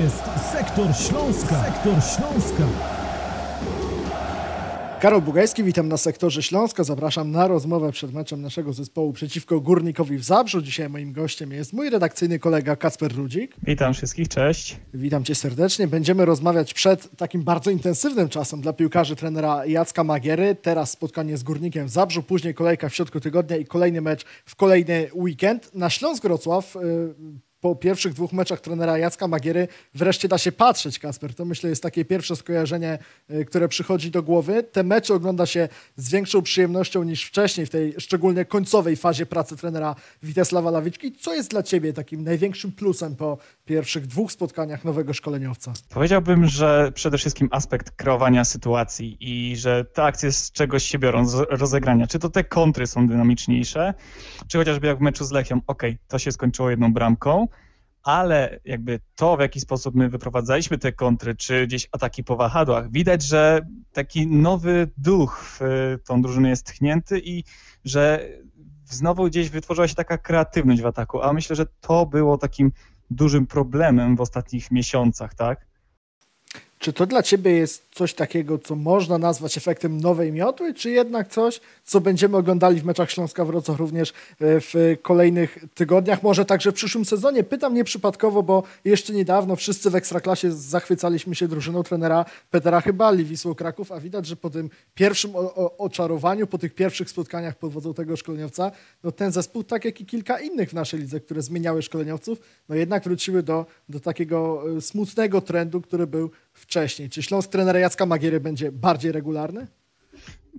jest Sektor Śląska. Sektor Śląska. Karol Bugajski, witam na sektorze Śląska. Zapraszam na rozmowę przed meczem naszego zespołu przeciwko Górnikowi w Zabrzu. Dzisiaj moim gościem jest mój redakcyjny kolega Kacper Rudzik. Witam wszystkich, cześć. Witam cię serdecznie. Będziemy rozmawiać przed takim bardzo intensywnym czasem dla piłkarzy trenera Jacka Magiery. Teraz spotkanie z Górnikiem w Zabrzu, później kolejka w środku tygodnia i kolejny mecz w kolejny weekend. Na Śląsk Wrocław y, po pierwszych dwóch meczach trenera Jacka Magiery wreszcie da się patrzeć, Kasper. To myślę jest takie pierwsze skojarzenie, y, które przychodzi do głowy. Te mecze ogląda się z większą przyjemnością niż wcześniej w tej szczególnie końcowej fazie pracy trenera Witesława Lawiczki. Co jest dla ciebie takim największym plusem po pierwszych dwóch spotkaniach nowego szkoleniowca? Powiedziałbym, że przede wszystkim aspekt kreowania sytuacji i że te akcje z czegoś się biorą, z rozegrania. Czy to te kontry są dynamiczniejsze, czy chociażby jak w meczu z Lechią, ok, to się skończyło jedną bramką, ale jakby to, w jaki sposób my wyprowadzaliśmy te kontry, czy gdzieś ataki po wahadłach, widać, że taki nowy duch w tą drużynę jest tchnięty i że znowu gdzieś wytworzyła się taka kreatywność w ataku, a myślę, że to było takim dużym problemem w ostatnich miesiącach, tak? Czy to dla Ciebie jest coś takiego, co można nazwać efektem nowej miotły, czy jednak coś, co będziemy oglądali w meczach Śląska Wrocław również e, w kolejnych tygodniach, może także w przyszłym sezonie? Pytam nieprzypadkowo, bo jeszcze niedawno wszyscy w Ekstraklasie zachwycaliśmy się drużyną trenera Petera Chybali, Wisłą Kraków, a widać, że po tym pierwszym oczarowaniu, po tych pierwszych spotkaniach pod wodzą tego szkoleniowca, no ten zespół, tak jak i kilka innych w naszej lidze, które zmieniały szkoleniowców, no jednak wróciły do, do takiego e, smutnego trendu, który był wcześniej. Czy Śląsk trenera Jacka Magiery będzie bardziej regularny?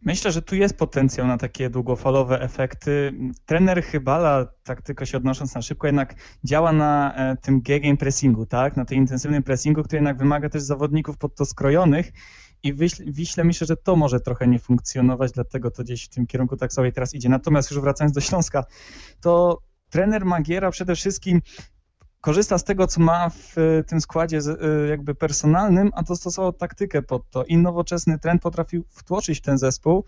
Myślę, że tu jest potencjał na takie długofalowe efekty. Trener Chybala, tak tylko się odnosząc na szybko, jednak działa na e, tym game pressingu, tak? na tej intensywnym pressingu, który jednak wymaga też zawodników pod to skrojonych i Wiśle myślę, że to może trochę nie funkcjonować, dlatego to gdzieś w tym kierunku tak sobie teraz idzie. Natomiast już wracając do Śląska, to trener Magiera przede wszystkim korzysta z tego, co ma w e, tym składzie e, jakby personalnym, a dostosował taktykę pod to. I nowoczesny trend potrafił wtłoczyć w ten zespół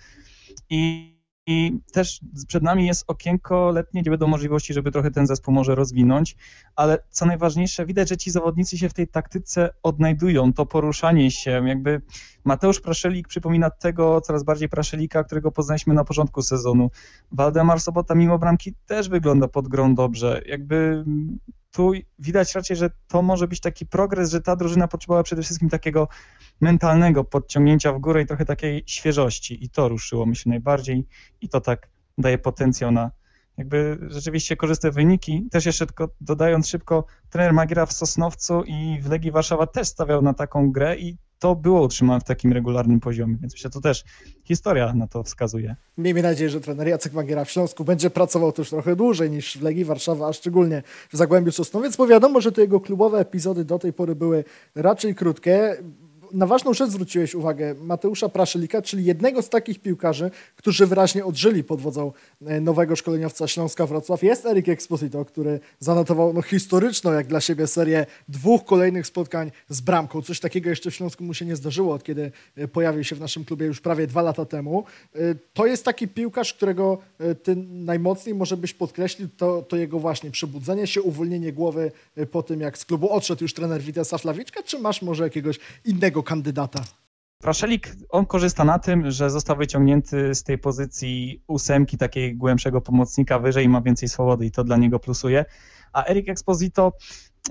i, i też przed nami jest okienko letnie, gdzie będą możliwości, żeby trochę ten zespół może rozwinąć, ale co najważniejsze, widać, że ci zawodnicy się w tej taktyce odnajdują, to poruszanie się, jakby Mateusz Praszelik przypomina tego coraz bardziej Praszelika, którego poznaliśmy na początku sezonu. Waldemar Sobota mimo bramki też wygląda pod grą dobrze, jakby tu widać raczej, że to może być taki progres, że ta drużyna potrzebowała przede wszystkim takiego mentalnego podciągnięcia w górę i trochę takiej świeżości. I to ruszyło mi się najbardziej i to tak daje potencjał na jakby rzeczywiście korzystne wyniki. Też jeszcze tylko dodając szybko, trener Magiera w Sosnowcu i w Legii Warszawa też stawiał na taką grę i to było utrzymane w takim regularnym poziomie, więc myślę, to też historia na to wskazuje. Miejmy nadzieję, że trener Jacek Magiera w Śląsku będzie pracował też trochę dłużej niż w Legii Warszawa, a szczególnie w Zagłębiu Sosnowiec, bo wiadomo, że te jego klubowe epizody do tej pory były raczej krótkie na ważną rzecz zwróciłeś uwagę Mateusza Praszelika, czyli jednego z takich piłkarzy, którzy wyraźnie odżyli pod wodzą e, nowego szkoleniowca Śląska Wrocław. Jest Erik Exposito, który zanotował no, historyczną jak dla siebie serię dwóch kolejnych spotkań z bramką. Coś takiego jeszcze w Śląsku mu się nie zdarzyło, od kiedy e, pojawił się w naszym klubie już prawie dwa lata temu. E, to jest taki piłkarz, którego ty najmocniej może byś podkreślił, to, to jego właśnie przebudzenie się, uwolnienie głowy po tym, jak z klubu odszedł już trener Witesa Flawiczka, czy masz może jakiegoś innego kandydata? Praszelik, on korzysta na tym, że został wyciągnięty z tej pozycji ósemki, takiej głębszego pomocnika wyżej i ma więcej swobody i to dla niego plusuje. A Eric Exposito,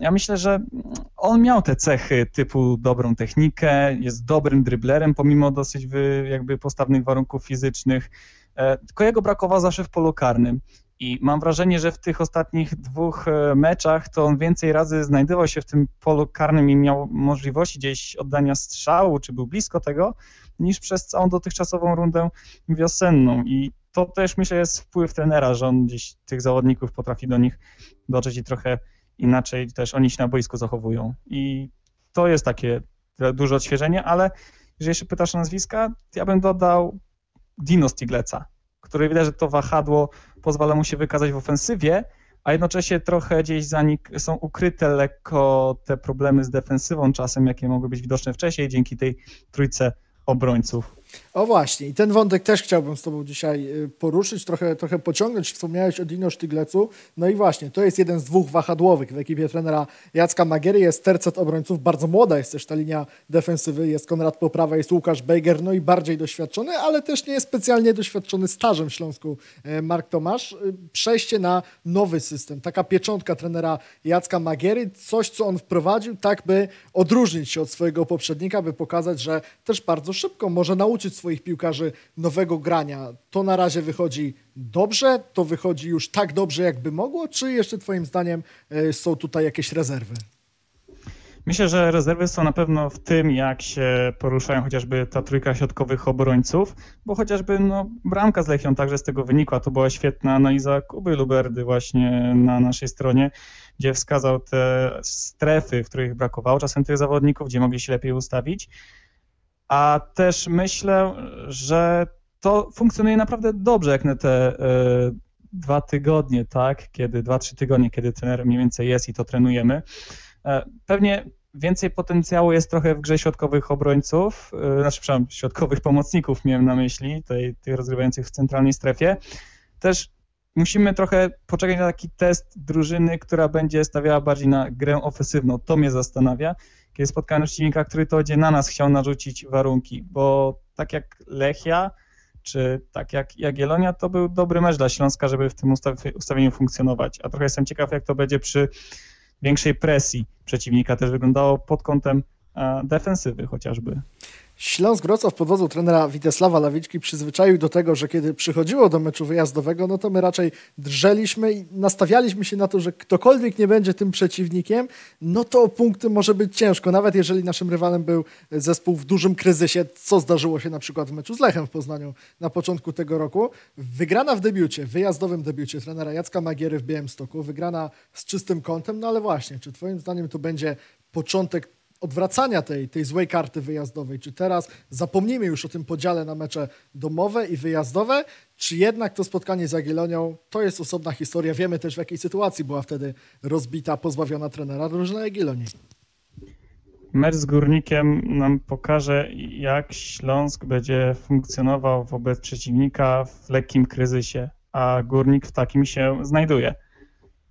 ja myślę, że on miał te cechy typu dobrą technikę, jest dobrym dryblerem pomimo dosyć jakby postawnych warunków fizycznych, e, tylko jego brakowało zawsze w polu karnym. I mam wrażenie, że w tych ostatnich dwóch e, meczach to on więcej razy znajdował się w tym polu karnym i miał możliwości gdzieś oddania strzału, czy był blisko tego, niż przez całą dotychczasową rundę wiosenną. I to też myślę jest wpływ trenera, że on gdzieś tych zawodników potrafi do nich dotrzeć i trochę inaczej też oni się na boisku zachowują. I to jest takie duże odświeżenie, ale jeżeli jeszcze pytasz o nazwiska, ja bym dodał Dino Stigleca, który widać, że to wahadło pozwala mu się wykazać w ofensywie, a jednocześnie trochę gdzieś za nich są ukryte lekko te problemy z defensywą czasem, jakie mogły być widoczne wcześniej dzięki tej trójce obrońców. O właśnie, i ten wątek też chciałbym z Tobą dzisiaj y, poruszyć, trochę, trochę pociągnąć. Wspomniałeś o Dino Sztyglecu. No i właśnie, to jest jeden z dwóch wahadłowych w ekipie trenera Jacka Magiery. Jest tercet obrońców, bardzo młoda jest też ta linia defensywy. Jest Konrad Poprawa, jest Łukasz Bejger, no i bardziej doświadczony, ale też nie jest specjalnie doświadczony stażem w Śląsku e, Mark Tomasz. Y, przejście na nowy system, taka pieczątka trenera Jacka Magiery, coś, co on wprowadził, tak by odróżnić się od swojego poprzednika, by pokazać, że też bardzo szybko może nauczyć swoich piłkarzy nowego grania. To na razie wychodzi dobrze, to wychodzi już tak dobrze, jakby mogło, czy jeszcze Twoim zdaniem e, są tutaj jakieś rezerwy? Myślę, że rezerwy są na pewno w tym, jak się poruszają chociażby ta trójka środkowych obrońców, bo chociażby no, bramka z Lechią także z tego wynikła. To była świetna analiza Kuby Luberdy właśnie na naszej stronie, gdzie wskazał te strefy, w których brakowało czasem tych zawodników, gdzie mogli się lepiej ustawić. A też myślę, że to funkcjonuje naprawdę dobrze, jak na te y, dwa tygodnie, tak? Kiedy dwa, trzy tygodnie, kiedy trener mniej więcej jest i to trenujemy. E, pewnie więcej potencjału jest trochę w grze środkowych obrońców, e, znaczy, przepraszam, środkowych pomocników miałem na myśli, tej, tych rozgrywających w centralnej strefie. Też musimy trochę poczekać na taki test drużyny, która będzie stawiała bardziej na grę ofensywną. To mnie zastanawia, kiedy spotkałem przeciwnika, który to będzie na nas chciał narzucić warunki, bo tak jak Lechia, czy tak jak Jagiellonia, to był dobry mecz dla Śląska, żeby w tym ustawieniu funkcjonować. A trochę jestem ciekaw, jak to będzie przy większej presji przeciwnika też wyglądało pod kątem e, defensywy chociażby. Śląsk Wrocław pod wodzą trenera Witesława Lawiczki przyzwyczaił do tego, że kiedy przychodziło do meczu wyjazdowego, no to my raczej drżeliśmy i nastawialiśmy się na to, że ktokolwiek nie będzie tym przeciwnikiem, no to o punkty może być ciężko, nawet jeżeli naszym rywalem był zespół w dużym kryzysie, co zdarzyło się na przykład w meczu z Lechem w Poznaniu na początku tego roku. Wygrana w debiucie, wyjazdowym debiucie trenera Jacka Magiery w Białymstoku, wygrana z czystym kątem, no ale właśnie, czy twoim zdaniem to będzie początek odwracania tej, tej złej karty wyjazdowej? Czy teraz zapomnimy już o tym podziale na mecze domowe i wyjazdowe, czy jednak to spotkanie z Jagiellonią to jest osobna historia? Wiemy też w jakiej sytuacji była wtedy rozbita, pozbawiona trenera drużyna Jagiellonii. Mecz z Górnikiem nam pokaże, jak Śląsk będzie funkcjonował wobec przeciwnika w lekkim kryzysie, a Górnik w takim się znajduje.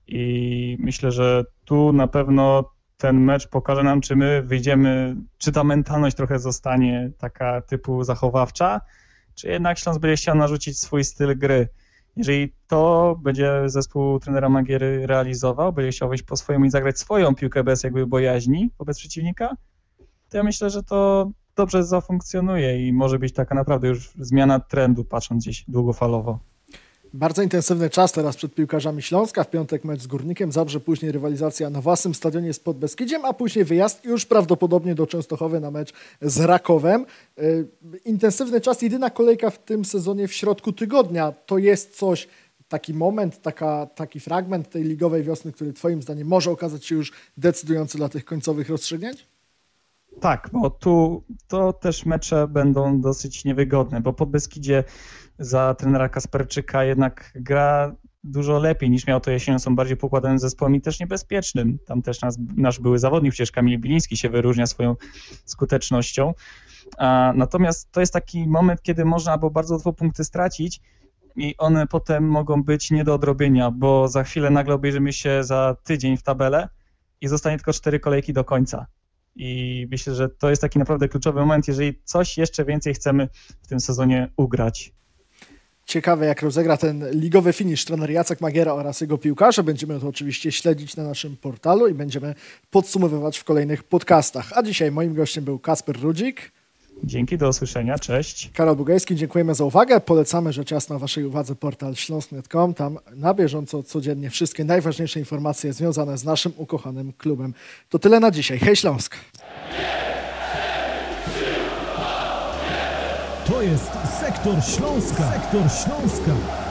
I myślę, że tu na pewno ten mecz pokaże nam, czy my wyjdziemy, czy ta mentalność trochę zostanie taka typu zachowawcza, czy jednak Śląsk będzie chciał narzucić swój styl gry. Jeżeli to będzie zespół trenera Magiery realizował, będzie chciał wejść po swojemu i zagrać swoją piłkę bez jakby bojaźni wobec przeciwnika, to ja myślę, że to dobrze zafunkcjonuje i może być taka naprawdę już zmiana trendu, patrząc gdzieś długofalowo. Bardzo intensywny czas teraz przed piłkarzami Śląska. W piątek mecz z Górnikiem, Zabrze później rywalizacja na własnym stadionie z Podbeskidziem, a później wyjazd już prawdopodobnie do Częstochowy na mecz z Rakowem. Y, intensywny czas, jedyna kolejka w tym sezonie w środku tygodnia. To jest coś, taki moment, taka, taki fragment tej ligowej wiosny, który twoim zdaniem może okazać się już decydujący dla tych końcowych rozstrzygnięć? Tak, bo tu to też mecze będą dosyć niewygodne, bo Podbeskidzie za trenera Kasperczyka jednak gra dużo lepiej niż miał to jesienią, są bardziej pokładanym zespołem i też niebezpiecznym. Tam też nas, nasz były zawodnik, przecież Kamil Biliński się wyróżnia swoją skutecznością. A, natomiast to jest taki moment, kiedy można albo bardzo łatwo punkty stracić i one potem mogą być nie do odrobienia, bo za chwilę nagle obejrzymy się za tydzień w tabelę i zostanie tylko cztery kolejki do końca. I myślę, że to jest taki naprawdę kluczowy moment, jeżeli coś jeszcze więcej chcemy w tym sezonie ugrać. Ciekawe, jak rozegra ten ligowy finisz trener Jacek Magiera oraz jego piłkarze. Będziemy to oczywiście śledzić na naszym portalu i będziemy podsumowywać w kolejnych podcastach. A dzisiaj moim gościem był Kasper Rudzik. Dzięki, do usłyszenia, cześć. Karol Bugajski, dziękujemy za uwagę. Polecamy rzecz jasna Waszej uwadze portal śląsk.com. Tam na bieżąco, codziennie wszystkie najważniejsze informacje związane z naszym ukochanym klubem. To tyle na dzisiaj. Hej Śląsk! To jest Sektor Śląska. Sektor Śląska.